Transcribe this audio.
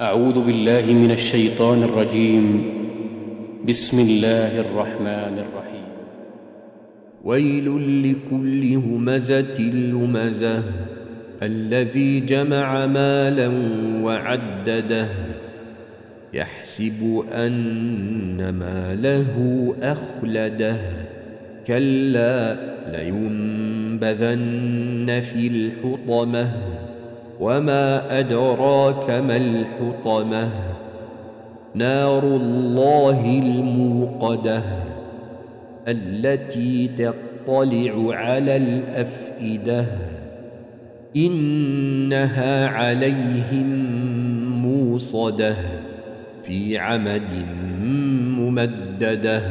أعوذ بالله من الشيطان الرجيم. بسم الله الرحمن الرحيم. ويل لكل همزة لمزة. الذي جمع مالا وعدده. يحسب أن ماله أخلده. كلا لينبذن في الحطمة. وما أدراك ما الحطمة نار الله الموقدة التي تطلع على الأفئدة إنها عليهم موصده في عمد ممدده